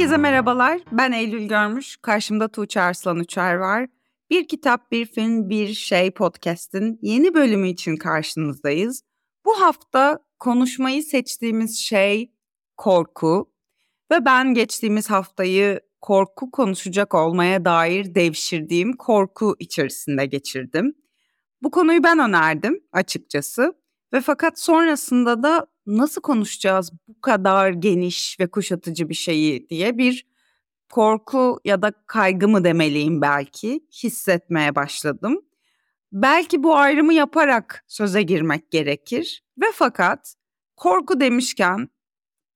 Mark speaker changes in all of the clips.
Speaker 1: Herkese merhabalar. Ben Eylül Görmüş. Karşımda Tuğçe Arslan Uçar var. Bir kitap, bir film, bir şey podcast'in yeni bölümü için karşınızdayız. Bu hafta konuşmayı seçtiğimiz şey korku ve ben geçtiğimiz haftayı korku konuşacak olmaya dair devşirdiğim korku içerisinde geçirdim. Bu konuyu ben önerdim açıkçası ve fakat sonrasında da nasıl konuşacağız bu kadar geniş ve kuşatıcı bir şeyi diye bir korku ya da kaygı mı demeliyim belki hissetmeye başladım. Belki bu ayrımı yaparak söze girmek gerekir ve fakat korku demişken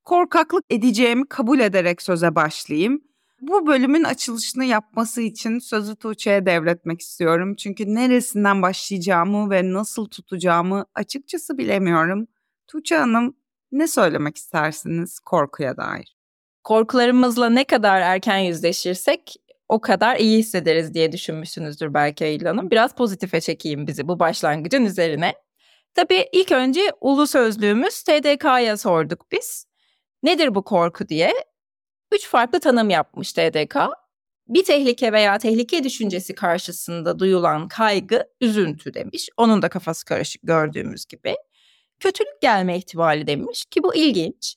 Speaker 1: korkaklık edeceğimi kabul ederek söze başlayayım. Bu bölümün açılışını yapması için sözü Tuğçe'ye devretmek istiyorum. Çünkü neresinden başlayacağımı ve nasıl tutacağımı açıkçası bilemiyorum. Tuğçe Hanım ne söylemek istersiniz korkuya dair?
Speaker 2: Korkularımızla ne kadar erken yüzleşirsek o kadar iyi hissederiz diye düşünmüşsünüzdür belki Eylül Hanım. Biraz pozitife çekeyim bizi bu başlangıcın üzerine. Tabii ilk önce ulu sözlüğümüz TDK'ya sorduk biz. Nedir bu korku diye? Üç farklı tanım yapmış TDK. Bir tehlike veya tehlike düşüncesi karşısında duyulan kaygı, üzüntü demiş. Onun da kafası karışık gördüğümüz gibi. Kötülük gelme ihtimali demiş ki bu ilginç.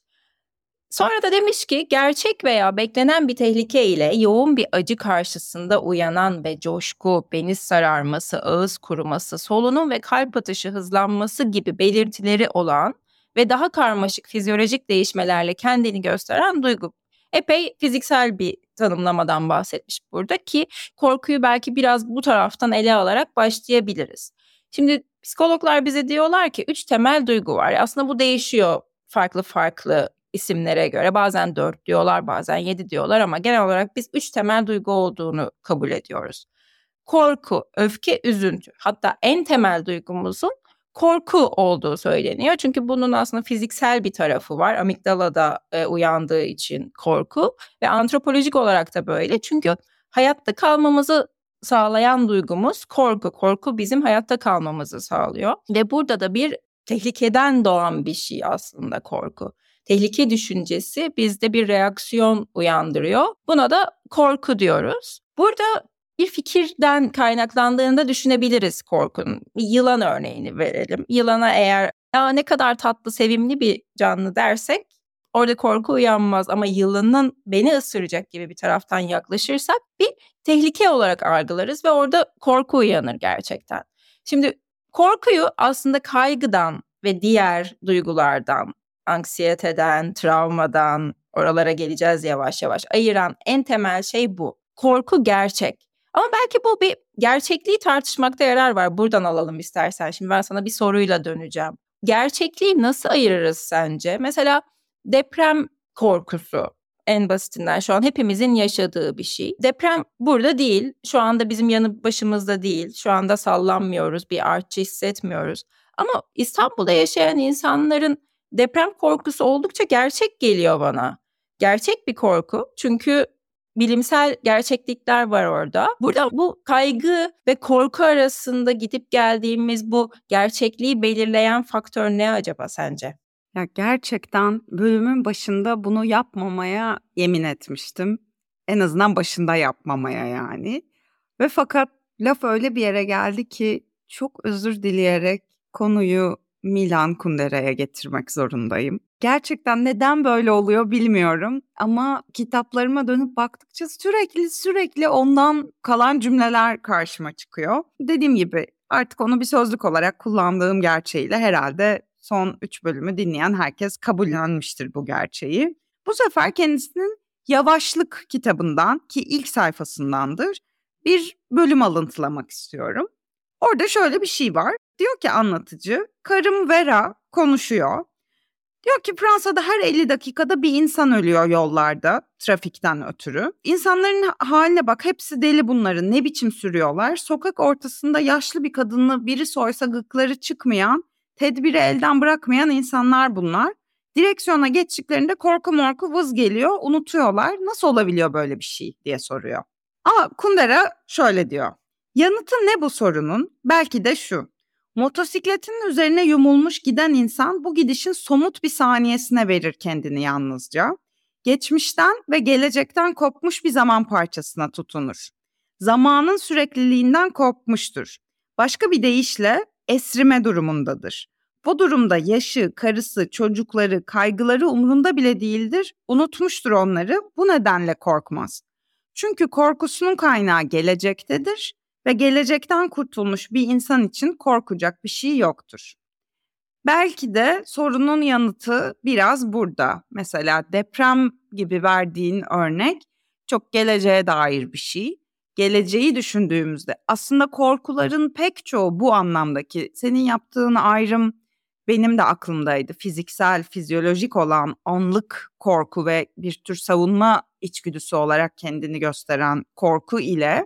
Speaker 2: Sonra da demiş ki gerçek veya beklenen bir tehlike ile yoğun bir acı karşısında uyanan ve coşku, beniz sararması, ağız kuruması, solunum ve kalp atışı hızlanması gibi belirtileri olan ve daha karmaşık fizyolojik değişmelerle kendini gösteren duygu. Epey fiziksel bir tanımlamadan bahsetmiş burada ki korkuyu belki biraz bu taraftan ele alarak başlayabiliriz. Şimdi psikologlar bize diyorlar ki üç temel duygu var. Aslında bu değişiyor farklı farklı isimlere göre. Bazen dört diyorlar bazen yedi diyorlar ama genel olarak biz üç temel duygu olduğunu kabul ediyoruz. Korku, öfke, üzüntü. Hatta en temel duygumuzun korku olduğu söyleniyor. Çünkü bunun aslında fiziksel bir tarafı var. Amigdalada e, uyandığı için korku ve antropolojik olarak da böyle. Çünkü hayatta kalmamızı sağlayan duygumuz korku. Korku bizim hayatta kalmamızı sağlıyor ve burada da bir tehlikeden doğan bir şey aslında korku. Tehlike düşüncesi bizde bir reaksiyon uyandırıyor. Buna da korku diyoruz. Burada bir fikirden kaynaklandığında düşünebiliriz korkunun. Yılan örneğini verelim. Yılana eğer ya ne kadar tatlı, sevimli bir canlı dersek orada korku uyanmaz ama yılanın beni ısıracak gibi bir taraftan yaklaşırsak bir tehlike olarak algılarız ve orada korku uyanır gerçekten. Şimdi korkuyu aslında kaygıdan ve diğer duygulardan, anksiyeteden, travmadan, oralara geleceğiz yavaş yavaş ayıran en temel şey bu. Korku gerçek. Ama belki bu bir gerçekliği tartışmakta yarar var. Buradan alalım istersen. Şimdi ben sana bir soruyla döneceğim. Gerçekliği nasıl ayırırız sence? Mesela deprem korkusu en basitinden şu an hepimizin yaşadığı bir şey. Deprem burada değil. Şu anda bizim yanı başımızda değil. Şu anda sallanmıyoruz. Bir artçı hissetmiyoruz. Ama İstanbul'da yaşayan insanların deprem korkusu oldukça gerçek geliyor bana. Gerçek bir korku. Çünkü bilimsel gerçeklikler var orada. Burada bu kaygı ve korku arasında gidip geldiğimiz bu gerçekliği belirleyen faktör ne acaba sence?
Speaker 1: Ya gerçekten bölümün başında bunu yapmamaya yemin etmiştim. En azından başında yapmamaya yani. Ve fakat laf öyle bir yere geldi ki çok özür dileyerek konuyu Milan Kundera'ya getirmek zorundayım. Gerçekten neden böyle oluyor bilmiyorum ama kitaplarıma dönüp baktıkça sürekli sürekli ondan kalan cümleler karşıma çıkıyor. Dediğim gibi artık onu bir sözlük olarak kullandığım gerçeğiyle herhalde son 3 bölümü dinleyen herkes kabullenmiştir bu gerçeği. Bu sefer kendisinin Yavaşlık kitabından ki ilk sayfasındandır bir bölüm alıntılamak istiyorum. Orada şöyle bir şey var. Diyor ki anlatıcı, karım Vera konuşuyor. Diyor ki Fransa'da her 50 dakikada bir insan ölüyor yollarda trafikten ötürü. İnsanların haline bak hepsi deli bunların ne biçim sürüyorlar. Sokak ortasında yaşlı bir kadını biri soysa gıkları çıkmayan, tedbiri elden bırakmayan insanlar bunlar. Direksiyona geçtiklerinde korku morku vız geliyor unutuyorlar. Nasıl olabiliyor böyle bir şey diye soruyor. Ama Kundera şöyle diyor. Yanıtı ne bu sorunun? Belki de şu. Motosikletinin üzerine yumulmuş giden insan bu gidişin somut bir saniyesine verir kendini yalnızca. geçmişten ve gelecekten kopmuş bir zaman parçasına tutunur. Zamanın sürekliliğinden kopmuştur. Başka bir deyişle esrime durumundadır. Bu durumda yaşı, karısı, çocukları, kaygıları umrunda bile değildir, unutmuştur onları, bu nedenle korkmaz. Çünkü korkusunun kaynağı gelecektedir ve gelecekten kurtulmuş bir insan için korkacak bir şey yoktur. Belki de sorunun yanıtı biraz burada. Mesela deprem gibi verdiğin örnek çok geleceğe dair bir şey. Geleceği düşündüğümüzde aslında korkuların pek çoğu bu anlamdaki senin yaptığın ayrım benim de aklımdaydı. Fiziksel, fizyolojik olan anlık korku ve bir tür savunma içgüdüsü olarak kendini gösteren korku ile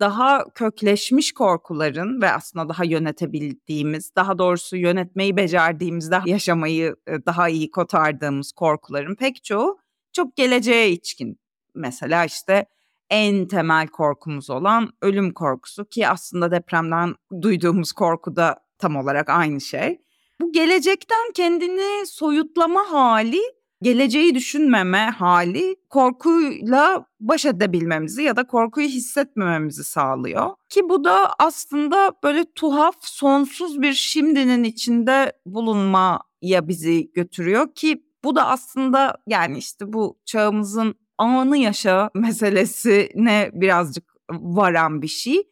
Speaker 1: daha kökleşmiş korkuların ve aslında daha yönetebildiğimiz, daha doğrusu yönetmeyi becerdiğimizde yaşamayı e, daha iyi kotardığımız korkuların pek çoğu çok geleceğe içkin. Mesela işte en temel korkumuz olan ölüm korkusu ki aslında depremden duyduğumuz korku da tam olarak aynı şey. Bu gelecekten kendini soyutlama hali geleceği düşünmeme hali korkuyla baş edebilmemizi ya da korkuyu hissetmememizi sağlıyor. Ki bu da aslında böyle tuhaf, sonsuz bir şimdinin içinde bulunmaya bizi götürüyor ki bu da aslında yani işte bu çağımızın anı yaşa meselesine birazcık varan bir şey.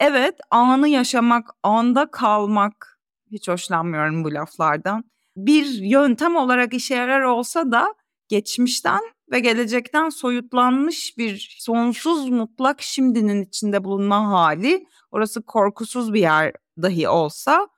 Speaker 1: Evet, anı yaşamak, anda kalmak hiç hoşlanmıyorum bu laflardan bir yöntem olarak işe yarar olsa da geçmişten ve gelecekten soyutlanmış bir sonsuz mutlak şimdinin içinde bulunma hali orası korkusuz bir yer dahi olsa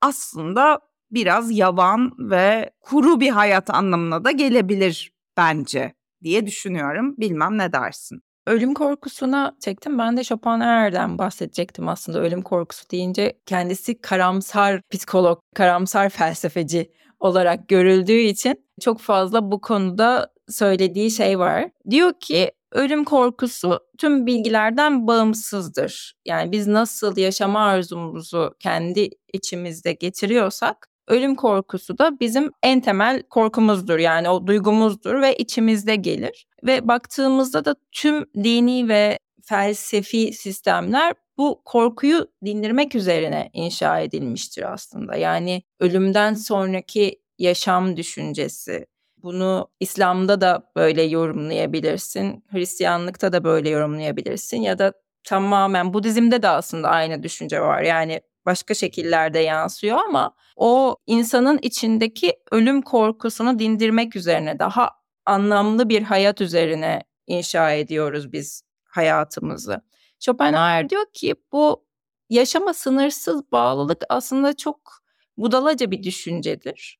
Speaker 1: aslında biraz yavan ve kuru bir hayat anlamına da gelebilir bence diye düşünüyorum. Bilmem ne dersin?
Speaker 2: Ölüm korkusuna çektim. Ben de Schopenhauer'den bahsedecektim aslında ölüm korkusu deyince. Kendisi karamsar psikolog, karamsar felsefeci olarak görüldüğü için çok fazla bu konuda söylediği şey var. Diyor ki ölüm korkusu tüm bilgilerden bağımsızdır. Yani biz nasıl yaşama arzumuzu kendi içimizde getiriyorsak ölüm korkusu da bizim en temel korkumuzdur. Yani o duygumuzdur ve içimizde gelir. Ve baktığımızda da tüm dini ve felsefi sistemler bu korkuyu dindirmek üzerine inşa edilmiştir aslında. Yani ölümden sonraki yaşam düşüncesi. Bunu İslam'da da böyle yorumlayabilirsin, Hristiyanlıkta da böyle yorumlayabilirsin ya da tamamen Budizm'de de aslında aynı düşünce var. Yani başka şekillerde yansıyor ama o insanın içindeki ölüm korkusunu dindirmek üzerine daha anlamlı bir hayat üzerine inşa ediyoruz biz hayatımızı. Schopenhauer diyor ki bu yaşama sınırsız bağlılık aslında çok budalaca bir düşüncedir.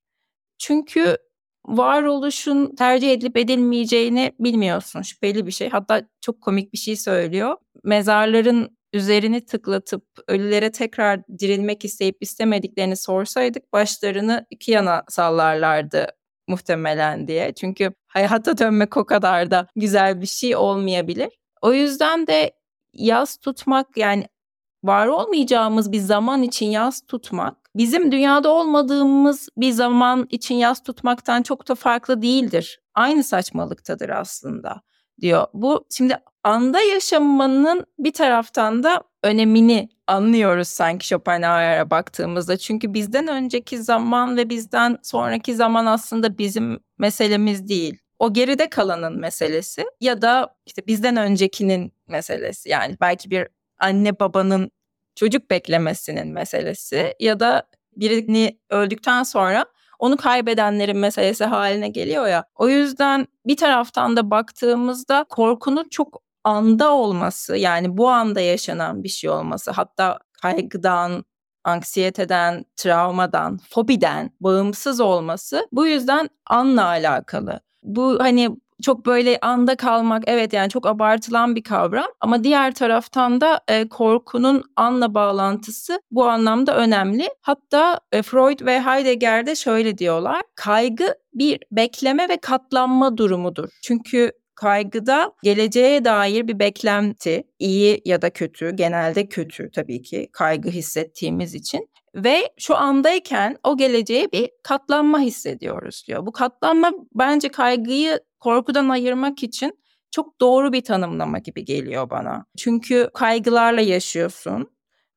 Speaker 2: Çünkü varoluşun tercih edilip edilmeyeceğini bilmiyorsun. Şüpheli bir şey. Hatta çok komik bir şey söylüyor. Mezarların üzerini tıklatıp ölülere tekrar dirilmek isteyip istemediklerini sorsaydık başlarını iki yana sallarlardı muhtemelen diye. Çünkü hayata dönmek o kadar da güzel bir şey olmayabilir. O yüzden de yaz tutmak yani var olmayacağımız bir zaman için yaz tutmak bizim dünyada olmadığımız bir zaman için yaz tutmaktan çok da farklı değildir. Aynı saçmalıktadır aslında diyor. Bu şimdi anda yaşamanın bir taraftan da önemini anlıyoruz sanki Schopenhauer'a baktığımızda. Çünkü bizden önceki zaman ve bizden sonraki zaman aslında bizim meselemiz değil. O geride kalanın meselesi ya da işte bizden öncekinin meselesi. Yani belki bir anne babanın çocuk beklemesinin meselesi ya da birini öldükten sonra onu kaybedenlerin meselesi haline geliyor ya. O yüzden bir taraftan da baktığımızda korkunun çok anda olması yani bu anda yaşanan bir şey olması hatta kaygıdan, anksiyeteden, travmadan, fobiden bağımsız olması bu yüzden anla alakalı. Bu hani çok böyle anda kalmak evet yani çok abartılan bir kavram ama diğer taraftan da e, korkunun anla bağlantısı bu anlamda önemli. Hatta e, Freud ve Heidegger de şöyle diyorlar. Kaygı bir bekleme ve katlanma durumudur. Çünkü Kaygıda geleceğe dair bir beklenti, iyi ya da kötü, genelde kötü tabii ki kaygı hissettiğimiz için ve şu andayken o geleceğe bir katlanma hissediyoruz diyor. Bu katlanma bence kaygıyı korkudan ayırmak için çok doğru bir tanımlama gibi geliyor bana. Çünkü kaygılarla yaşıyorsun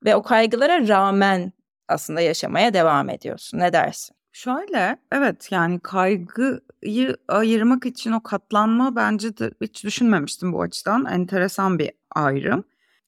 Speaker 2: ve o kaygılara rağmen aslında yaşamaya devam ediyorsun. Ne dersin?
Speaker 1: Şöyle, evet yani kaygıyı ayırmak için o katlanma bence de hiç düşünmemiştim bu açıdan. Enteresan bir ayrım.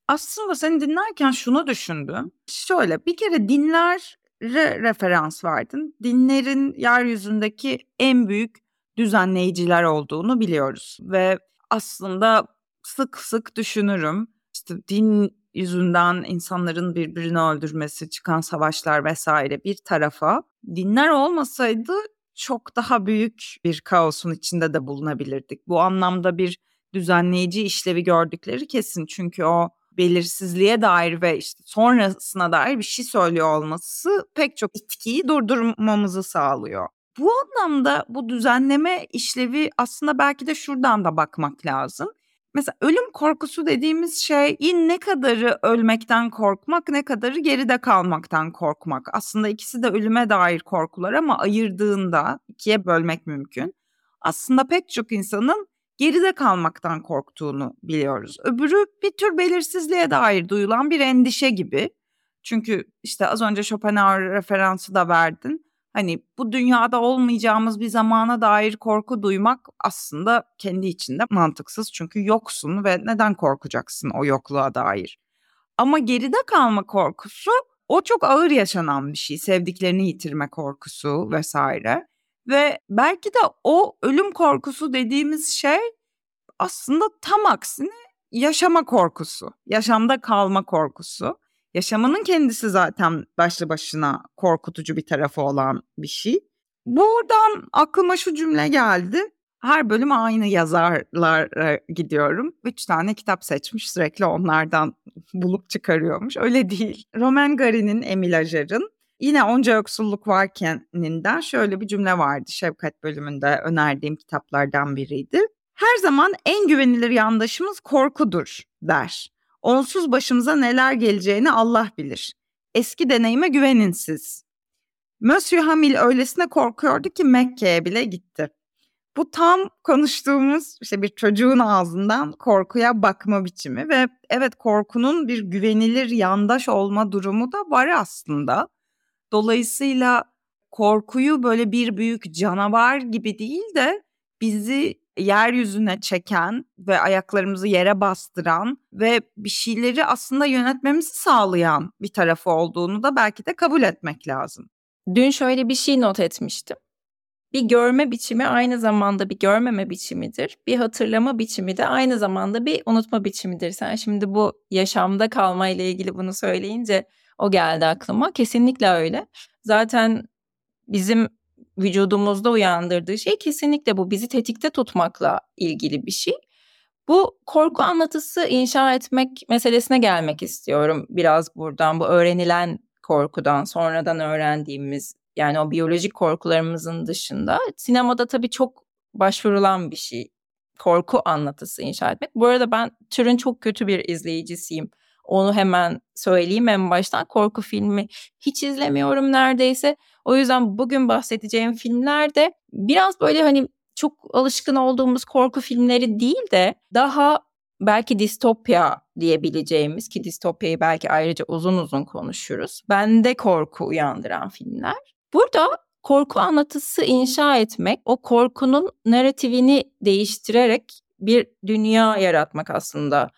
Speaker 1: Aslında seni dinlerken şunu düşündüm. Şöyle bir kere dinlere referans verdin. Dinlerin yeryüzündeki en büyük düzenleyiciler olduğunu biliyoruz. Ve aslında sık sık düşünürüm. İşte din yüzünden insanların birbirini öldürmesi, çıkan savaşlar vesaire bir tarafa dinler olmasaydı çok daha büyük bir kaosun içinde de bulunabilirdik. Bu anlamda bir düzenleyici işlevi gördükleri kesin. Çünkü o belirsizliğe dair ve işte sonrasına dair bir şey söylüyor olması pek çok itkiyi durdurmamızı sağlıyor. Bu anlamda bu düzenleme işlevi aslında belki de şuradan da bakmak lazım. Mesela ölüm korkusu dediğimiz şey ne kadarı ölmekten korkmak ne kadarı geride kalmaktan korkmak. Aslında ikisi de ölüme dair korkular ama ayırdığında ikiye bölmek mümkün. Aslında pek çok insanın geride kalmaktan korktuğunu biliyoruz. Öbürü bir tür belirsizliğe dair duyulan bir endişe gibi. Çünkü işte az önce Schopenhauer referansı da verdin. Hani bu dünyada olmayacağımız bir zamana dair korku duymak aslında kendi içinde mantıksız. Çünkü yoksun ve neden korkacaksın o yokluğa dair? Ama geride kalma korkusu o çok ağır yaşanan bir şey. Sevdiklerini yitirme korkusu vesaire. Ve belki de o ölüm korkusu dediğimiz şey aslında tam aksine yaşama korkusu, yaşamda kalma korkusu. Yaşamanın kendisi zaten başlı başına korkutucu bir tarafı olan bir şey. Buradan aklıma şu cümle geldi. Her bölüm aynı yazarlara gidiyorum. Üç tane kitap seçmiş sürekli onlardan bulup çıkarıyormuş. Öyle değil. Roman Gary'nin Emil Ajar'ın Yine onca yoksulluk varkeninden şöyle bir cümle vardı. Şefkat bölümünde önerdiğim kitaplardan biriydi. Her zaman en güvenilir yandaşımız korkudur der. Onsuz başımıza neler geleceğini Allah bilir. Eski deneyime güvenin siz. Monsieur Hamil öylesine korkuyordu ki Mekke'ye bile gitti. Bu tam konuştuğumuz işte bir çocuğun ağzından korkuya bakma biçimi ve evet korkunun bir güvenilir yandaş olma durumu da var aslında. Dolayısıyla korkuyu böyle bir büyük canavar gibi değil de bizi yeryüzüne çeken ve ayaklarımızı yere bastıran ve bir şeyleri aslında yönetmemizi sağlayan bir tarafı olduğunu da belki de kabul etmek lazım.
Speaker 2: Dün şöyle bir şey not etmiştim. Bir görme biçimi aynı zamanda bir görmeme biçimidir. Bir hatırlama biçimi de aynı zamanda bir unutma biçimidir. Sen şimdi bu yaşamda kalma ile ilgili bunu söyleyince o geldi aklıma. Kesinlikle öyle. Zaten bizim vücudumuzda uyandırdığı şey kesinlikle bu bizi tetikte tutmakla ilgili bir şey. Bu korku anlatısı inşa etmek meselesine gelmek istiyorum biraz buradan bu öğrenilen korkudan sonradan öğrendiğimiz yani o biyolojik korkularımızın dışında sinemada tabii çok başvurulan bir şey korku anlatısı inşa etmek. Bu arada ben türün çok kötü bir izleyicisiyim. Onu hemen söyleyeyim en baştan. Korku filmi hiç izlemiyorum neredeyse. O yüzden bugün bahsedeceğim filmler de biraz böyle hani çok alışkın olduğumuz korku filmleri değil de daha belki distopya diyebileceğimiz ki distopyayı belki ayrıca uzun uzun konuşuruz. Bende korku uyandıran filmler. Burada korku anlatısı inşa etmek, o korkunun narratifini değiştirerek bir dünya yaratmak aslında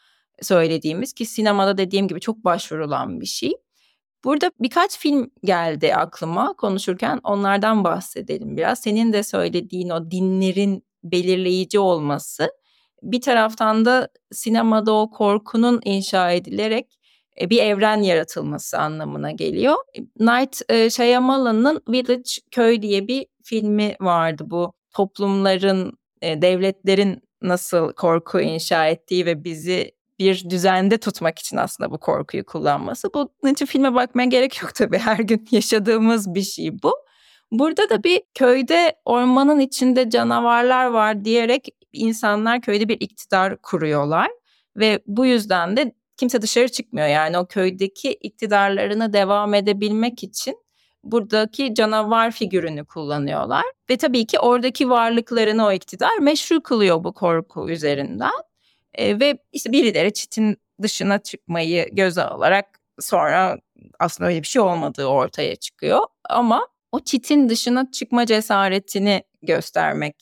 Speaker 2: söylediğimiz ki sinemada dediğim gibi çok başvurulan bir şey. Burada birkaç film geldi aklıma konuşurken onlardan bahsedelim biraz. Senin de söylediğin o dinlerin belirleyici olması bir taraftan da sinemada o korkunun inşa edilerek e, bir evren yaratılması anlamına geliyor. Night e, Shyamalan'ın Village Köy diye bir filmi vardı bu toplumların, e, devletlerin nasıl korku inşa ettiği ve bizi bir düzende tutmak için aslında bu korkuyu kullanması. Bunun için filme bakmaya gerek yok tabii. Her gün yaşadığımız bir şey bu. Burada da bir köyde ormanın içinde canavarlar var diyerek insanlar köyde bir iktidar kuruyorlar ve bu yüzden de kimse dışarı çıkmıyor. Yani o köydeki iktidarlarını devam edebilmek için buradaki canavar figürünü kullanıyorlar. Ve tabii ki oradaki varlıklarını o iktidar meşru kılıyor bu korku üzerinden. E, ve işte birileri çitin dışına çıkmayı göze alarak sonra aslında öyle bir şey olmadığı ortaya çıkıyor. Ama o çitin dışına çıkma cesaretini göstermek.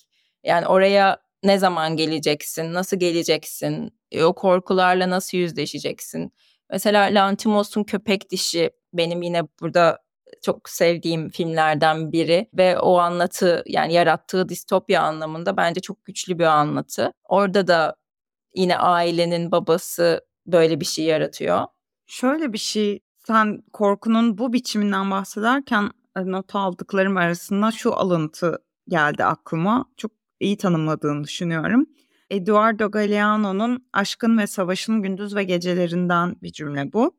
Speaker 2: Yani oraya ne zaman geleceksin, nasıl geleceksin, e, o korkularla nasıl yüzleşeceksin. Mesela Lantimos'un köpek dişi benim yine burada çok sevdiğim filmlerden biri ve o anlatı yani yarattığı distopya anlamında bence çok güçlü bir anlatı. Orada da yine ailenin babası böyle bir şey yaratıyor.
Speaker 1: Şöyle bir şey sen korkunun bu biçiminden bahsederken e, not aldıklarım arasında şu alıntı geldi aklıma. Çok iyi tanımladığını düşünüyorum. Eduardo Galeano'nun Aşkın ve Savaşın Gündüz ve Gecelerinden bir cümle bu.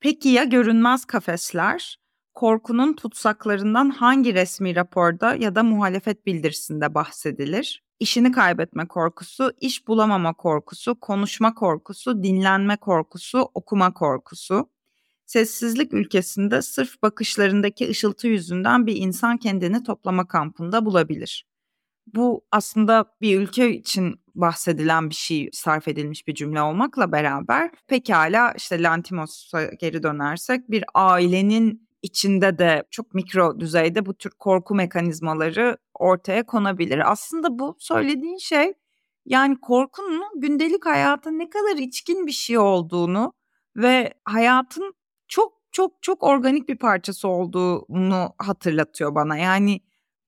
Speaker 1: Peki ya görünmez kafesler? Korkunun tutsaklarından hangi resmi raporda ya da muhalefet bildirisinde bahsedilir? İşini kaybetme korkusu, iş bulamama korkusu, konuşma korkusu, dinlenme korkusu, okuma korkusu. Sessizlik ülkesinde sırf bakışlarındaki ışıltı yüzünden bir insan kendini toplama kampında bulabilir. Bu aslında bir ülke için bahsedilen bir şey sarf edilmiş bir cümle olmakla beraber pekala işte Lantimos'a geri dönersek bir ailenin içinde de çok mikro düzeyde bu tür korku mekanizmaları ortaya konabilir. Aslında bu söylediğin şey yani korkunun gündelik hayata ne kadar içkin bir şey olduğunu ve hayatın çok çok çok organik bir parçası olduğunu hatırlatıyor bana. Yani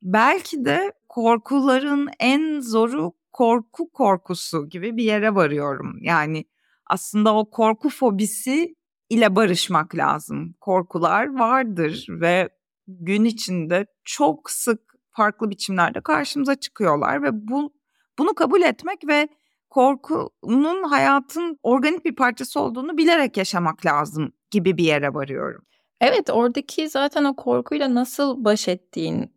Speaker 1: belki de korkuların en zoru korku korkusu gibi bir yere varıyorum. Yani aslında o korku fobisi ile barışmak lazım. Korkular vardır ve gün içinde çok sık farklı biçimlerde karşımıza çıkıyorlar ve bu bunu kabul etmek ve korkunun hayatın organik bir parçası olduğunu bilerek yaşamak lazım gibi bir yere varıyorum.
Speaker 2: Evet oradaki zaten o korkuyla nasıl baş ettiğin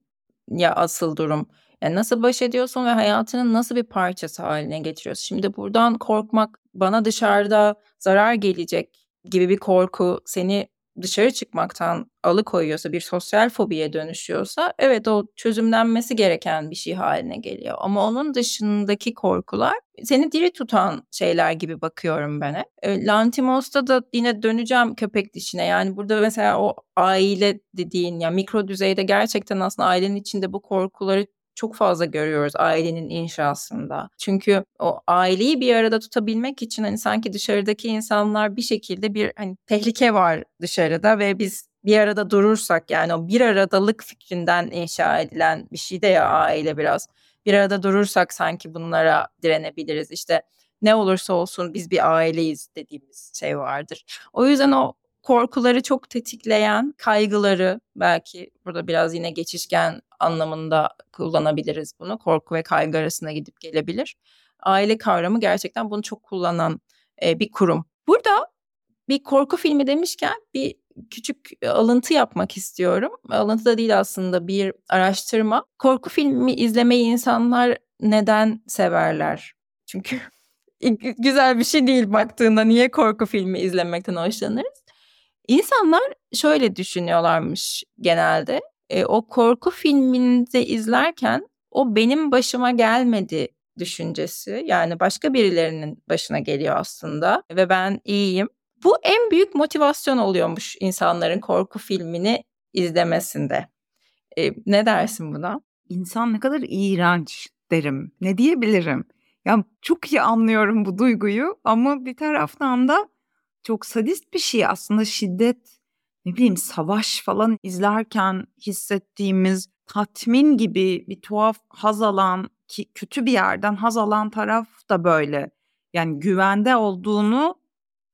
Speaker 2: ya asıl durum. Yani nasıl baş ediyorsun ve hayatının nasıl bir parçası haline getiriyorsun. Şimdi buradan korkmak bana dışarıda zarar gelecek gibi bir korku seni dışarı çıkmaktan alıkoyuyorsa, bir sosyal fobiye dönüşüyorsa evet o çözümlenmesi gereken bir şey haline geliyor. Ama onun dışındaki korkular seni diri tutan şeyler gibi bakıyorum ben hep. E, Lantimos'ta da yine döneceğim köpek dişine. Yani burada mesela o aile dediğin ya mikro düzeyde gerçekten aslında ailenin içinde bu korkuları çok fazla görüyoruz ailenin inşasında. Çünkü o aileyi bir arada tutabilmek için hani sanki dışarıdaki insanlar bir şekilde bir hani tehlike var dışarıda ve biz bir arada durursak yani o bir aradalık fikrinden inşa edilen bir şey de ya aile biraz. Bir arada durursak sanki bunlara direnebiliriz. İşte ne olursa olsun biz bir aileyiz dediğimiz şey vardır. O yüzden o korkuları çok tetikleyen kaygıları belki burada biraz yine geçişken anlamında kullanabiliriz bunu. Korku ve kaygı arasında gidip gelebilir. Aile kavramı gerçekten bunu çok kullanan e, bir kurum. Burada bir korku filmi demişken bir küçük alıntı yapmak istiyorum. Alıntı da değil aslında bir araştırma. Korku filmi izlemeyi insanlar neden severler? Çünkü güzel bir şey değil baktığında niye korku filmi izlemekten hoşlanırız? İnsanlar şöyle düşünüyorlarmış genelde. E, o korku filminde izlerken o benim başıma gelmedi düşüncesi. Yani başka birilerinin başına geliyor aslında ve ben iyiyim. Bu en büyük motivasyon oluyormuş insanların korku filmini izlemesinde. E, ne dersin buna?
Speaker 1: İnsan ne kadar iğrenç derim. Ne diyebilirim? Ya çok iyi anlıyorum bu duyguyu ama bir taraftan da çok sadist bir şey aslında şiddet ne bileyim savaş falan izlerken hissettiğimiz tatmin gibi bir tuhaf haz alan ki kötü bir yerden haz alan taraf da böyle. Yani güvende olduğunu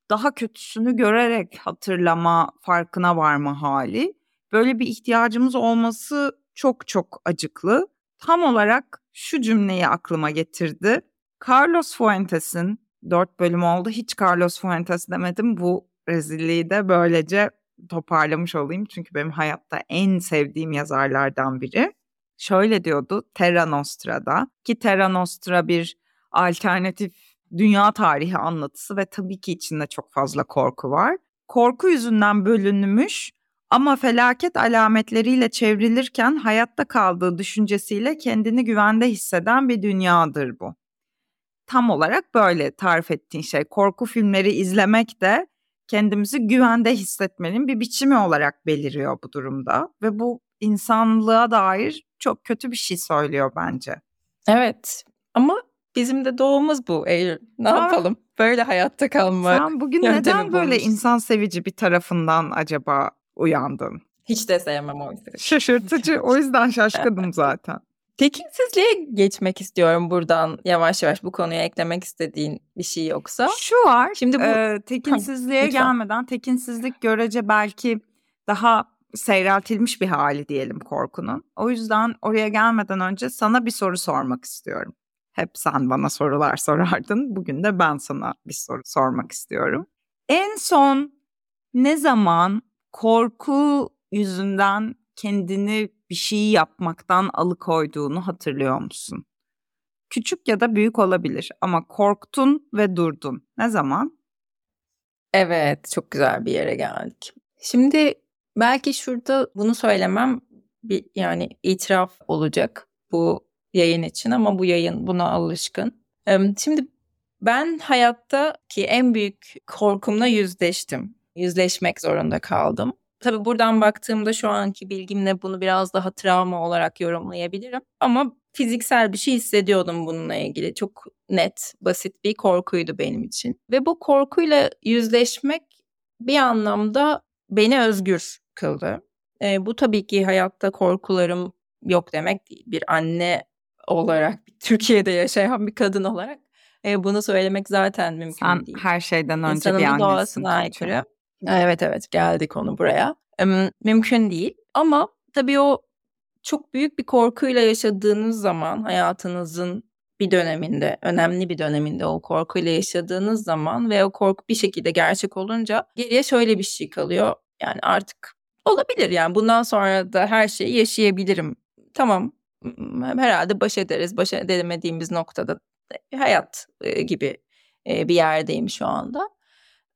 Speaker 1: daha kötüsünü görerek hatırlama, farkına varma hali. Böyle bir ihtiyacımız olması çok çok acıklı. Tam olarak şu cümleyi aklıma getirdi. Carlos Fuentes'in dört bölüm oldu. Hiç Carlos Fuentes demedim. Bu rezilliği de böylece toparlamış olayım. Çünkü benim hayatta en sevdiğim yazarlardan biri. Şöyle diyordu Terra Nostra'da ki Terra Nostra bir alternatif dünya tarihi anlatısı ve tabii ki içinde çok fazla korku var. Korku yüzünden bölünmüş ama felaket alametleriyle çevrilirken hayatta kaldığı düşüncesiyle kendini güvende hisseden bir dünyadır bu. Tam olarak böyle tarif ettiğin şey. Korku filmleri izlemek de kendimizi güvende hissetmenin bir biçimi olarak beliriyor bu durumda ve bu insanlığa dair çok kötü bir şey söylüyor bence.
Speaker 2: Evet ama bizim de doğumuz bu Eylül. Ne Aa, yapalım? Böyle hayatta kalmak.
Speaker 1: Sen bugün neden böyle insan sevici bir tarafından acaba uyandın?
Speaker 2: Hiç de sevmem o yüzden.
Speaker 1: Şaşırtıcı. o yüzden şaşkınım zaten.
Speaker 2: Tekinsizliğe geçmek istiyorum buradan yavaş yavaş bu konuya eklemek istediğin bir şey yoksa.
Speaker 1: Şu var. Şimdi bu e, tekinsizliğe ha, gelmeden tekinsizlik görece belki daha seyreltilmiş bir hali diyelim korkunun. O yüzden oraya gelmeden önce sana bir soru sormak istiyorum. Hep sen bana sorular sorardın. Bugün de ben sana bir soru sormak istiyorum. En son ne zaman korku yüzünden kendini bir şeyi yapmaktan alıkoyduğunu hatırlıyor musun? Küçük ya da büyük olabilir ama korktun ve durdun. Ne zaman?
Speaker 2: Evet, çok güzel bir yere geldik. Şimdi belki şurada bunu söylemem bir yani itiraf olacak bu yayın için ama bu yayın buna alışkın. Şimdi ben hayatta ki en büyük korkumla yüzleştim. Yüzleşmek zorunda kaldım. Tabii buradan baktığımda şu anki bilgimle bunu biraz daha travma olarak yorumlayabilirim. Ama fiziksel bir şey hissediyordum bununla ilgili. Çok net, basit bir korkuydu benim için. Ve bu korkuyla yüzleşmek bir anlamda beni özgür kıldı. E, bu tabii ki hayatta korkularım yok demek değil. Bir anne olarak, Türkiye'de yaşayan bir kadın olarak e, bunu söylemek zaten mümkün
Speaker 1: Sen
Speaker 2: değil.
Speaker 1: her şeyden önce İnsanın bir annesin. doğasına aykırı.
Speaker 2: Evet evet geldik konu buraya. Mümkün değil ama tabii o çok büyük bir korkuyla yaşadığınız zaman hayatınızın bir döneminde, önemli bir döneminde o korkuyla yaşadığınız zaman ve o korku bir şekilde gerçek olunca geriye şöyle bir şey kalıyor. Yani artık olabilir yani bundan sonra da her şeyi yaşayabilirim. Tamam herhalde baş ederiz. Baş edemediğimiz noktada hayat gibi bir yerdeyim şu anda.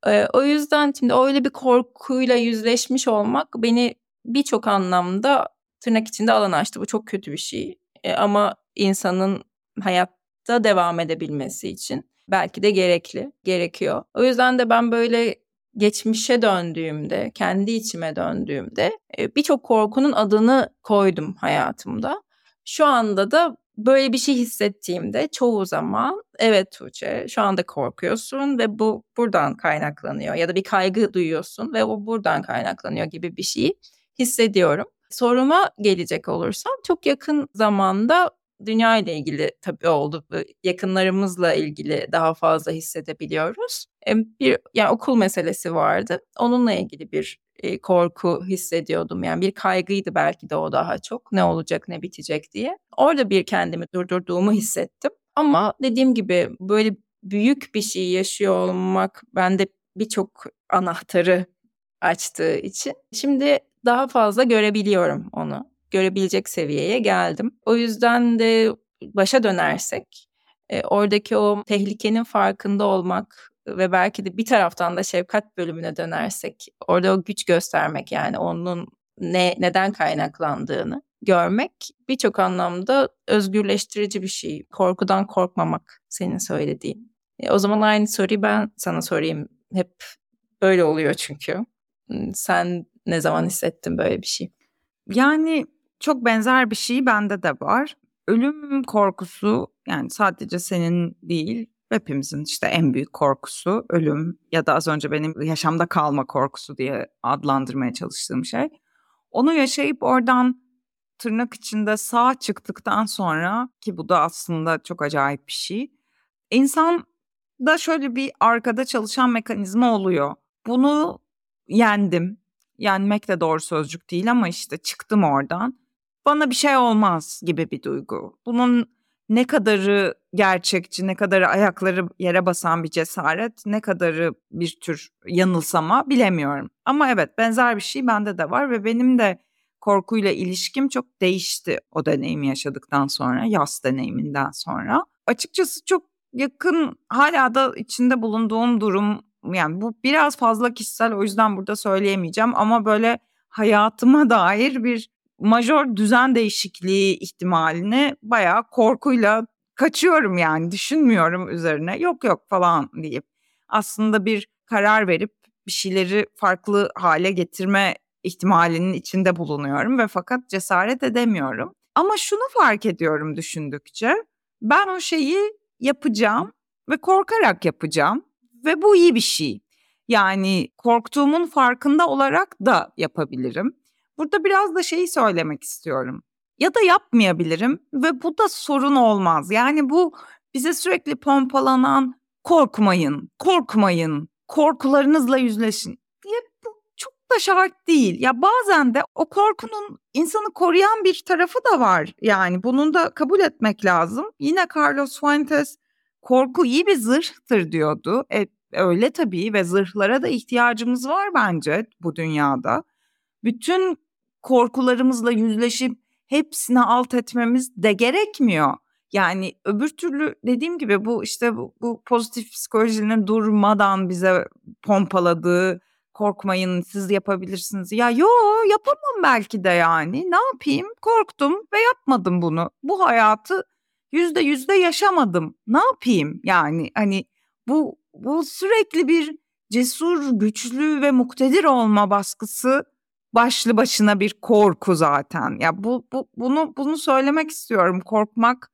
Speaker 2: Ee, o yüzden şimdi öyle bir korkuyla yüzleşmiş olmak beni birçok anlamda tırnak içinde alan açtı. Bu çok kötü bir şey. Ee, ama insanın hayatta devam edebilmesi için belki de gerekli, gerekiyor. O yüzden de ben böyle geçmişe döndüğümde, kendi içime döndüğümde birçok korkunun adını koydum hayatımda. Şu anda da böyle bir şey hissettiğimde çoğu zaman evet Tuğçe şu anda korkuyorsun ve bu buradan kaynaklanıyor ya da bir kaygı duyuyorsun ve o buradan kaynaklanıyor gibi bir şeyi hissediyorum. Soruma gelecek olursam çok yakın zamanda dünya ile ilgili tabii oldu. Yakınlarımızla ilgili daha fazla hissedebiliyoruz. Bir yani okul meselesi vardı. Onunla ilgili bir korku hissediyordum. Yani bir kaygıydı belki de o daha çok. Ne olacak, ne bitecek diye. Orada bir kendimi durdurduğumu hissettim. Ama dediğim gibi böyle büyük bir şey yaşıyor olmak bende birçok anahtarı açtığı için şimdi daha fazla görebiliyorum onu. Görebilecek seviyeye geldim. O yüzden de başa dönersek e, oradaki o tehlikenin farkında olmak ve belki de bir taraftan da şefkat bölümüne dönersek orada o güç göstermek yani onun ne neden kaynaklandığını görmek birçok anlamda özgürleştirici bir şey. Korkudan korkmamak senin söylediğin. E, o zaman aynı soruyu ben sana sorayım. Hep böyle oluyor çünkü. Sen ne zaman hissettin böyle bir şey?
Speaker 1: Yani çok benzer bir şey bende de var. Ölüm korkusu yani sadece senin değil hepimizin işte en büyük korkusu ölüm ya da az önce benim yaşamda kalma korkusu diye adlandırmaya çalıştığım şey. Onu yaşayıp oradan tırnak içinde sağ çıktıktan sonra ki bu da aslında çok acayip bir şey. İnsan da şöyle bir arkada çalışan mekanizma oluyor. Bunu yendim. Yenmek de doğru sözcük değil ama işte çıktım oradan. Bana bir şey olmaz gibi bir duygu. Bunun ne kadarı gerçekçi, ne kadarı ayakları yere basan bir cesaret, ne kadarı bir tür yanılsama bilemiyorum. Ama evet benzer bir şey bende de var ve benim de korkuyla ilişkim çok değişti o deneyimi yaşadıktan sonra, yaz deneyiminden sonra. Açıkçası çok yakın hala da içinde bulunduğum durum yani bu biraz fazla kişisel o yüzden burada söyleyemeyeceğim ama böyle hayatıma dair bir majör düzen değişikliği ihtimalini bayağı korkuyla kaçıyorum yani düşünmüyorum üzerine yok yok falan deyip aslında bir karar verip bir şeyleri farklı hale getirme ihtimalinin içinde bulunuyorum ve fakat cesaret edemiyorum. Ama şunu fark ediyorum düşündükçe ben o şeyi yapacağım ve korkarak yapacağım ve bu iyi bir şey. Yani korktuğumun farkında olarak da yapabilirim. Burada biraz da şeyi söylemek istiyorum. Ya da yapmayabilirim ve bu da sorun olmaz. Yani bu bize sürekli pompalanan korkmayın, korkmayın, korkularınızla yüzleşin diye bu çok da şart değil. Ya bazen de o korkunun insanı koruyan bir tarafı da var. Yani bunun da kabul etmek lazım. Yine Carlos Fuentes korku iyi bir zırhtır diyordu. E, öyle tabii ve zırhlara da ihtiyacımız var bence bu dünyada. Bütün korkularımızla yüzleşip hepsini alt etmemiz de gerekmiyor. Yani öbür türlü dediğim gibi bu işte bu, bu pozitif psikolojinin durmadan bize pompaladığı korkmayın siz yapabilirsiniz. Ya yo yapamam belki de yani ne yapayım korktum ve yapmadım bunu. Bu hayatı yüzde yüzde yaşamadım. Ne yapayım yani hani bu bu sürekli bir cesur, güçlü ve muktedir olma baskısı başlı başına bir korku zaten. Ya bu, bu bunu bunu söylemek istiyorum. Korkmak,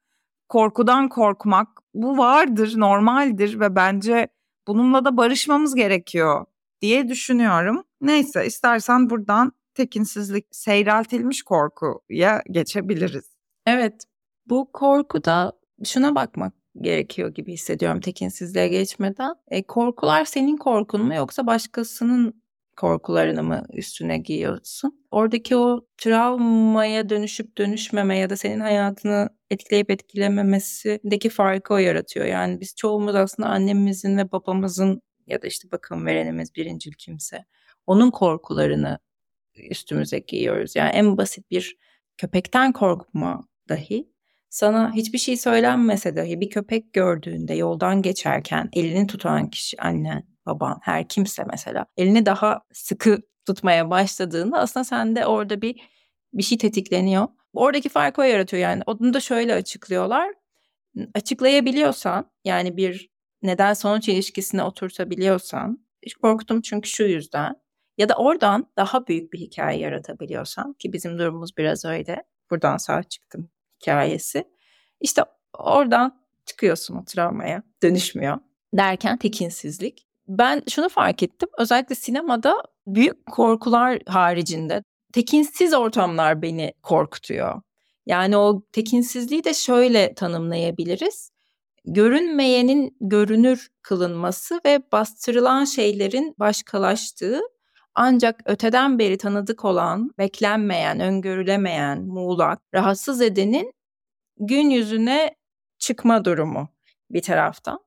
Speaker 1: korkudan korkmak bu vardır, normaldir ve bence bununla da barışmamız gerekiyor diye düşünüyorum. Neyse istersen buradan tekinsizlik, seyreltilmiş korkuya geçebiliriz.
Speaker 2: Evet. Bu korkuda şuna bakmak gerekiyor gibi hissediyorum tekinsizliğe geçmeden. E, korkular senin korkun mu yoksa başkasının korkularını mı üstüne giyiyorsun? Oradaki o travmaya dönüşüp dönüşmeme ya da senin hayatını etkileyip etkilememesindeki farkı o yaratıyor. Yani biz çoğumuz aslında annemizin ve babamızın ya da işte bakım verenimiz birincil kimse onun korkularını üstümüze giyiyoruz. Yani en basit bir köpekten korkma dahi sana hiçbir şey söylenmese dahi bir köpek gördüğünde yoldan geçerken elini tutan kişi annen, baban, her kimse mesela elini daha sıkı tutmaya başladığında aslında sende orada bir bir şey tetikleniyor. Oradaki farkı o yaratıyor yani. Onu da şöyle açıklıyorlar. Açıklayabiliyorsan yani bir neden sonuç ilişkisine oturtabiliyorsan korktum çünkü şu yüzden ya da oradan daha büyük bir hikaye yaratabiliyorsan ki bizim durumumuz biraz öyle. Buradan sağ çıktım hikayesi. İşte oradan çıkıyorsun o travmaya dönüşmüyor derken tekinsizlik. Ben şunu fark ettim özellikle sinemada büyük korkular haricinde tekinsiz ortamlar beni korkutuyor. Yani o tekinsizliği de şöyle tanımlayabiliriz. Görünmeyenin görünür kılınması ve bastırılan şeylerin başkalaştığı ancak öteden beri tanıdık olan, beklenmeyen, öngörülemeyen, muğlak, rahatsız edenin gün yüzüne çıkma durumu bir taraftan.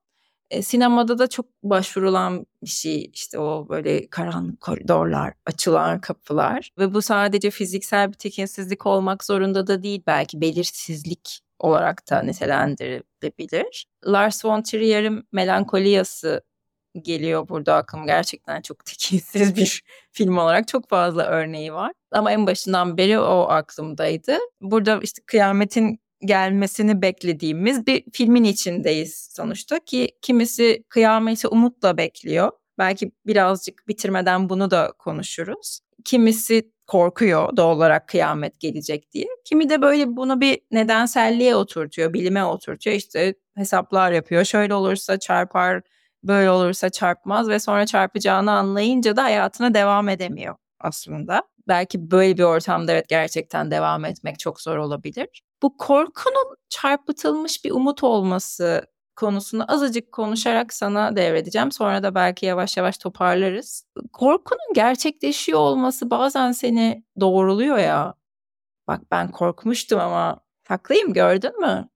Speaker 2: E, sinemada da çok başvurulan bir şey işte o böyle karanlık koridorlar, açılan kapılar ve bu sadece fiziksel bir tekinsizlik olmak zorunda da değil belki belirsizlik olarak da nitelendirilebilir. Lars von Trier'in Melankoliyası geliyor burada aklıma. Gerçekten çok tekinsiz bir film olarak çok fazla örneği var. Ama en başından beri o aklımdaydı. Burada işte kıyametin gelmesini beklediğimiz bir filmin içindeyiz sonuçta ki kimisi kıyameti umutla bekliyor. Belki birazcık bitirmeden bunu da konuşuruz. Kimisi korkuyor doğal olarak kıyamet gelecek diye. Kimi de böyle bunu bir nedenselliğe oturtuyor, bilime oturtuyor. İşte hesaplar yapıyor. Şöyle olursa çarpar, böyle olursa çarpmaz ve sonra çarpacağını anlayınca da hayatına devam edemiyor aslında. Belki böyle bir ortamda evet gerçekten devam etmek çok zor olabilir. Bu korkunun çarpıtılmış bir umut olması konusunu azıcık konuşarak sana devredeceğim. Sonra da belki yavaş yavaş toparlarız. Korkunun gerçekleşiyor olması bazen seni doğruluyor ya. Bak ben korkmuştum ama haklıyım gördün mü?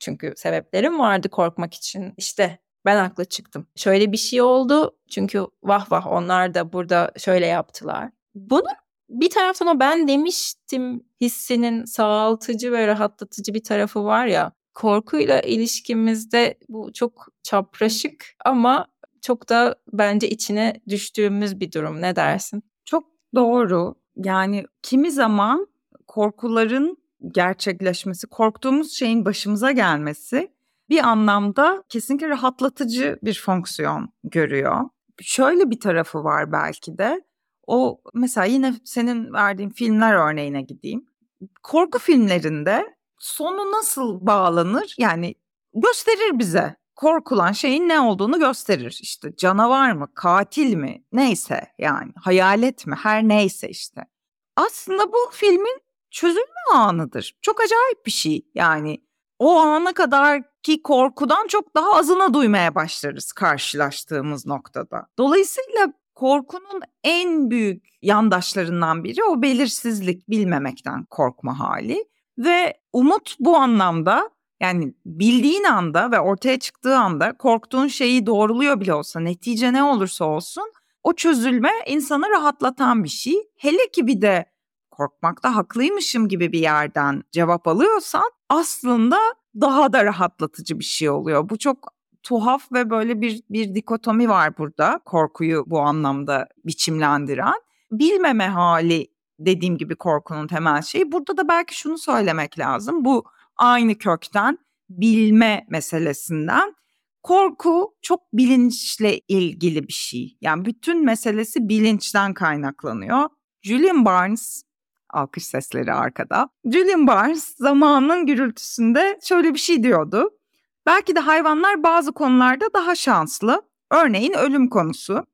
Speaker 2: Çünkü sebeplerim vardı korkmak için. İşte ben haklı çıktım. Şöyle bir şey oldu çünkü vah vah onlar da burada şöyle yaptılar. Bunun bir taraftan o ben demiştim hissinin sağaltıcı ve rahatlatıcı bir tarafı var ya. korkuyla ilişkimizde bu çok çapraşık ama çok da bence içine düştüğümüz bir durum. Ne dersin?
Speaker 1: Çok doğru. Yani kimi zaman korkuların gerçekleşmesi, korktuğumuz şeyin başımıza gelmesi bir anlamda kesinlikle rahatlatıcı bir fonksiyon görüyor. Şöyle bir tarafı var belki de. O mesela yine senin verdiğin filmler örneğine gideyim. Korku filmlerinde sonu nasıl bağlanır? Yani gösterir bize. Korkulan şeyin ne olduğunu gösterir. İşte canavar mı, katil mi, neyse yani hayalet mi, her neyse işte. Aslında bu filmin çözülme anıdır. Çok acayip bir şey. Yani o ana kadar ki korkudan çok daha azını duymaya başlarız karşılaştığımız noktada. Dolayısıyla korkunun en büyük yandaşlarından biri o belirsizlik, bilmemekten korkma hali ve umut bu anlamda yani bildiğin anda ve ortaya çıktığı anda korktuğun şeyi doğruluyor bile olsa netice ne olursa olsun o çözülme insanı rahatlatan bir şey. Hele ki bir de korkmakta haklıymışım gibi bir yerden cevap alıyorsan aslında daha da rahatlatıcı bir şey oluyor. Bu çok tuhaf ve böyle bir bir dikotomi var burada korkuyu bu anlamda biçimlendiren. Bilmeme hali dediğim gibi korkunun temel şeyi. Burada da belki şunu söylemek lazım. Bu aynı kökten bilme meselesinden korku çok bilinçle ilgili bir şey. Yani bütün meselesi bilinçten kaynaklanıyor. Julian Barnes alkış sesleri arkada. Julian Barnes zamanın gürültüsünde şöyle bir şey diyordu. Belki de hayvanlar bazı konularda daha şanslı. Örneğin ölüm konusu.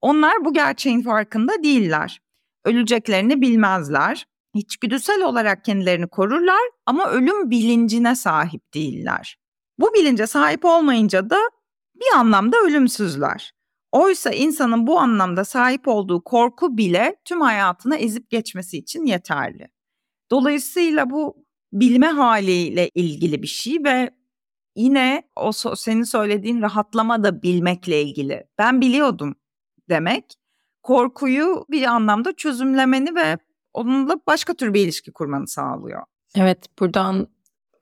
Speaker 1: Onlar bu gerçeğin farkında değiller. Öleceklerini bilmezler. İçgüdüsel olarak kendilerini korurlar ama ölüm bilincine sahip değiller. Bu bilince sahip olmayınca da bir anlamda ölümsüzler. Oysa insanın bu anlamda sahip olduğu korku bile tüm hayatını ezip geçmesi için yeterli. Dolayısıyla bu bilme haliyle ilgili bir şey ve yine o senin söylediğin rahatlama da bilmekle ilgili. Ben biliyordum demek korkuyu bir anlamda çözümlemeni ve onunla başka tür bir ilişki kurmanı sağlıyor.
Speaker 2: Evet buradan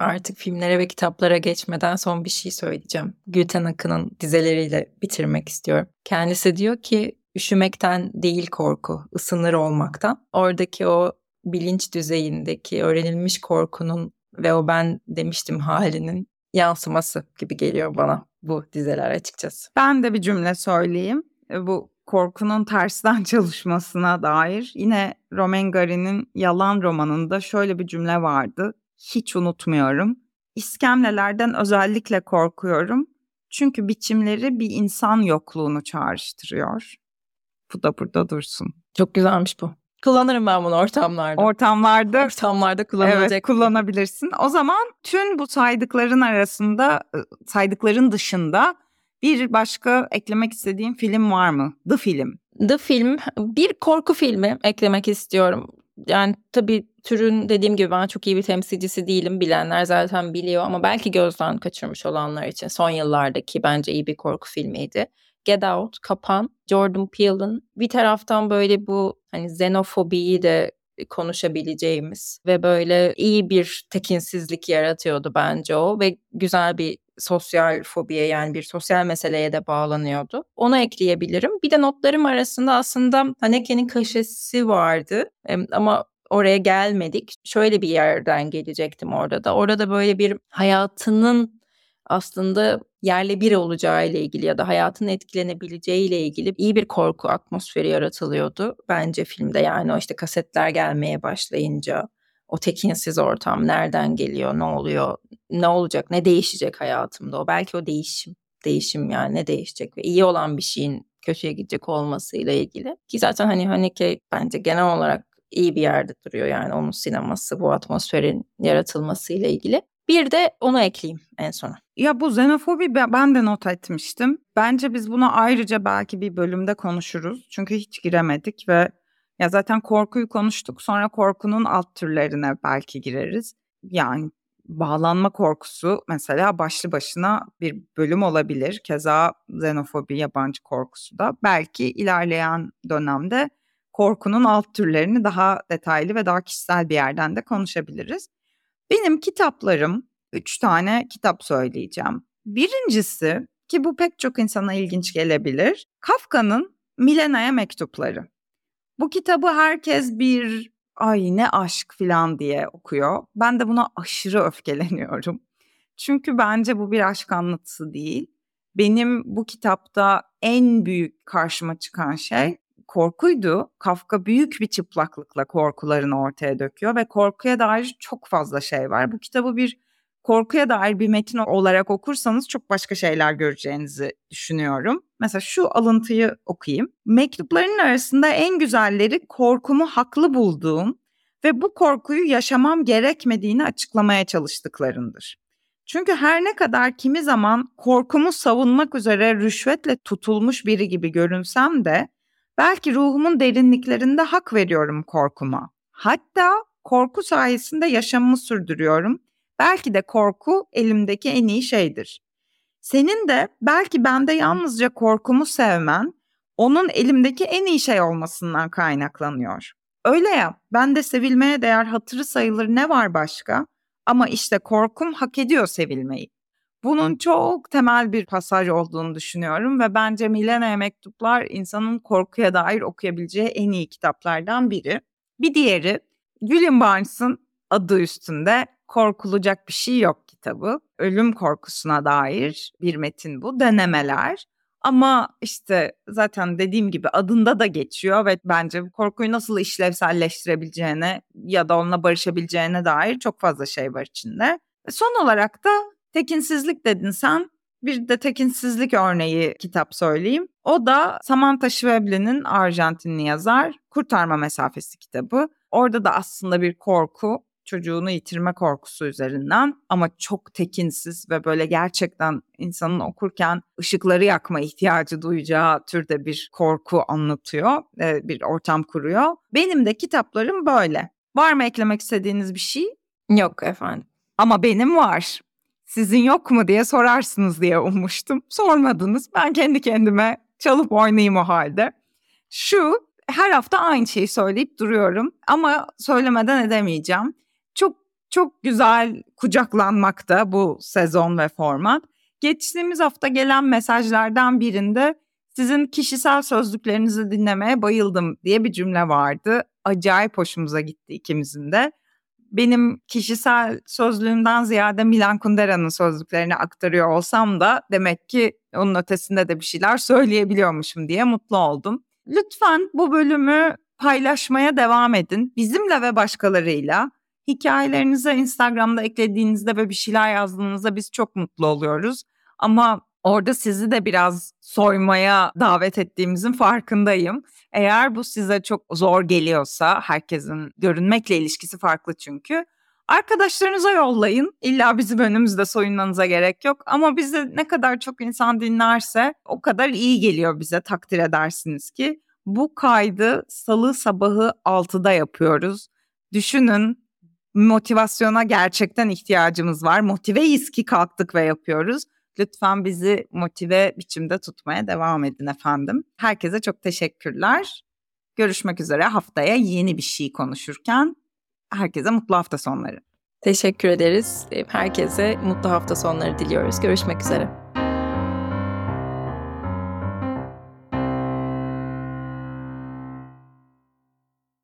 Speaker 2: artık filmlere ve kitaplara geçmeden son bir şey söyleyeceğim. Gülten Akın'ın dizeleriyle bitirmek istiyorum. Kendisi diyor ki üşümekten değil korku, ısınır olmaktan. Oradaki o bilinç düzeyindeki öğrenilmiş korkunun ve o ben demiştim halinin yansıması gibi geliyor bana bu dizeler açıkçası.
Speaker 1: Ben de bir cümle söyleyeyim. E, bu korkunun tersten çalışmasına dair yine Romain Gary'nin Yalan romanında şöyle bir cümle vardı hiç unutmuyorum. İskemlelerden özellikle korkuyorum. Çünkü biçimleri bir insan yokluğunu çağrıştırıyor. Bu da burada dursun.
Speaker 2: Çok güzelmiş bu. Kullanırım ben bunu ortamlarda.
Speaker 1: Ortamlarda.
Speaker 2: Ortamlarda kullanılacak.
Speaker 1: Evet kullanabilirsin. O zaman tüm bu saydıkların arasında, ıı, saydıkların dışında bir başka eklemek istediğim film var mı? The Film.
Speaker 2: The Film bir korku filmi eklemek istiyorum yani tabii türün dediğim gibi ben çok iyi bir temsilcisi değilim. Bilenler zaten biliyor ama belki gözden kaçırmış olanlar için son yıllardaki bence iyi bir korku filmiydi. Get Out, Kapan, Jordan Peele'ın bir taraftan böyle bu hani xenofobiyi de konuşabileceğimiz ve böyle iyi bir tekinsizlik yaratıyordu bence o ve güzel bir sosyal fobiye yani bir sosyal meseleye de bağlanıyordu. Onu ekleyebilirim. Bir de notlarım arasında aslında Haneke'nin kaşesi vardı ama oraya gelmedik. Şöyle bir yerden gelecektim orada da. Orada böyle bir hayatının aslında yerle bir olacağı ile ilgili ya da hayatın etkilenebileceği ile ilgili iyi bir korku atmosferi yaratılıyordu bence filmde. Yani o işte kasetler gelmeye başlayınca o tekinsiz ortam nereden geliyor, ne oluyor, ne olacak, ne değişecek hayatımda o. Belki o değişim, değişim yani ne değişecek ve iyi olan bir şeyin kötüye gidecek olmasıyla ilgili. Ki zaten hani Haneke bence genel olarak iyi bir yerde duruyor yani onun sineması bu atmosferin yaratılmasıyla ilgili. Bir de onu ekleyeyim en sona.
Speaker 1: Ya bu xenofobi ben de not etmiştim. Bence biz bunu ayrıca belki bir bölümde konuşuruz. Çünkü hiç giremedik ve ya zaten korkuyu konuştuk. Sonra korkunun alt türlerine belki gireriz. Yani bağlanma korkusu mesela başlı başına bir bölüm olabilir. Keza xenofobi, yabancı korkusu da. Belki ilerleyen dönemde korkunun alt türlerini daha detaylı ve daha kişisel bir yerden de konuşabiliriz. Benim kitaplarım üç tane kitap söyleyeceğim. Birincisi ki bu pek çok insana ilginç gelebilir. Kafka'nın Milena'ya mektupları. Bu kitabı herkes bir ay ne aşk falan diye okuyor. Ben de buna aşırı öfkeleniyorum. Çünkü bence bu bir aşk anlatısı değil. Benim bu kitapta en büyük karşıma çıkan şey korkuydu. Kafka büyük bir çıplaklıkla korkularını ortaya döküyor ve korkuya dair çok fazla şey var. Bu kitabı bir korkuya dair bir metin olarak okursanız çok başka şeyler göreceğinizi düşünüyorum. Mesela şu alıntıyı okuyayım. Mektupların arasında en güzelleri korkumu haklı bulduğum ve bu korkuyu yaşamam gerekmediğini açıklamaya çalıştıklarındır. Çünkü her ne kadar kimi zaman korkumu savunmak üzere rüşvetle tutulmuş biri gibi görünsem de belki ruhumun derinliklerinde hak veriyorum korkuma. Hatta korku sayesinde yaşamımı sürdürüyorum Belki de korku elimdeki en iyi şeydir. Senin de belki bende yalnızca korkumu sevmen, onun elimdeki en iyi şey olmasından kaynaklanıyor. Öyle ya, bende sevilmeye değer hatırı sayılır ne var başka? Ama işte korkum hak ediyor sevilmeyi. Bunun çok temel bir pasaj olduğunu düşünüyorum ve bence Milena Mektuplar insanın korkuya dair okuyabileceği en iyi kitaplardan biri. Bir diğeri William Barnes'ın adı üstünde korkulacak bir şey yok kitabı. Ölüm korkusuna dair bir metin bu. Denemeler. Ama işte zaten dediğim gibi adında da geçiyor ve bence korkuyu nasıl işlevselleştirebileceğine ya da onunla barışabileceğine dair çok fazla şey var içinde. Son olarak da tekinsizlik dedin sen. Bir de tekinsizlik örneği kitap söyleyeyim. O da Samantha Schweble'nin Arjantinli yazar Kurtarma Mesafesi kitabı. Orada da aslında bir korku çocuğunu yitirme korkusu üzerinden ama çok tekinsiz ve böyle gerçekten insanın okurken ışıkları yakma ihtiyacı duyacağı türde bir korku anlatıyor, bir ortam kuruyor. Benim de kitaplarım böyle. Var mı eklemek istediğiniz bir şey?
Speaker 2: Yok efendim.
Speaker 1: Ama benim var. Sizin yok mu diye sorarsınız diye ummuştum. Sormadınız. Ben kendi kendime çalıp oynayayım o halde. Şu her hafta aynı şeyi söyleyip duruyorum ama söylemeden edemeyeceğim. Çok güzel kucaklanmakta bu sezon ve format. Geçtiğimiz hafta gelen mesajlardan birinde sizin kişisel sözlüklerinizi dinlemeye bayıldım diye bir cümle vardı. Acayip hoşumuza gitti ikimizin de. Benim kişisel sözlüğümden ziyade Milan Kundera'nın sözlüklerini aktarıyor olsam da demek ki onun ötesinde de bir şeyler söyleyebiliyormuşum diye mutlu oldum. Lütfen bu bölümü paylaşmaya devam edin. Bizimle ve başkalarıyla. Hikayelerinize Instagram'da eklediğinizde ve bir şeyler yazdığınızda biz çok mutlu oluyoruz. Ama orada sizi de biraz soymaya davet ettiğimizin farkındayım. Eğer bu size çok zor geliyorsa, herkesin görünmekle ilişkisi farklı çünkü. Arkadaşlarınıza yollayın. İlla bizim önümüzde soyunmanıza gerek yok. Ama bizi ne kadar çok insan dinlerse o kadar iyi geliyor bize takdir edersiniz ki. Bu kaydı salı sabahı 6'da yapıyoruz. Düşünün motivasyona gerçekten ihtiyacımız var. Motiveyiz ki kalktık ve yapıyoruz. Lütfen bizi motive biçimde tutmaya devam edin efendim. Herkese çok teşekkürler. Görüşmek üzere haftaya yeni bir şey konuşurken. Herkese mutlu hafta sonları.
Speaker 2: Teşekkür ederiz. Herkese mutlu hafta sonları diliyoruz. Görüşmek üzere.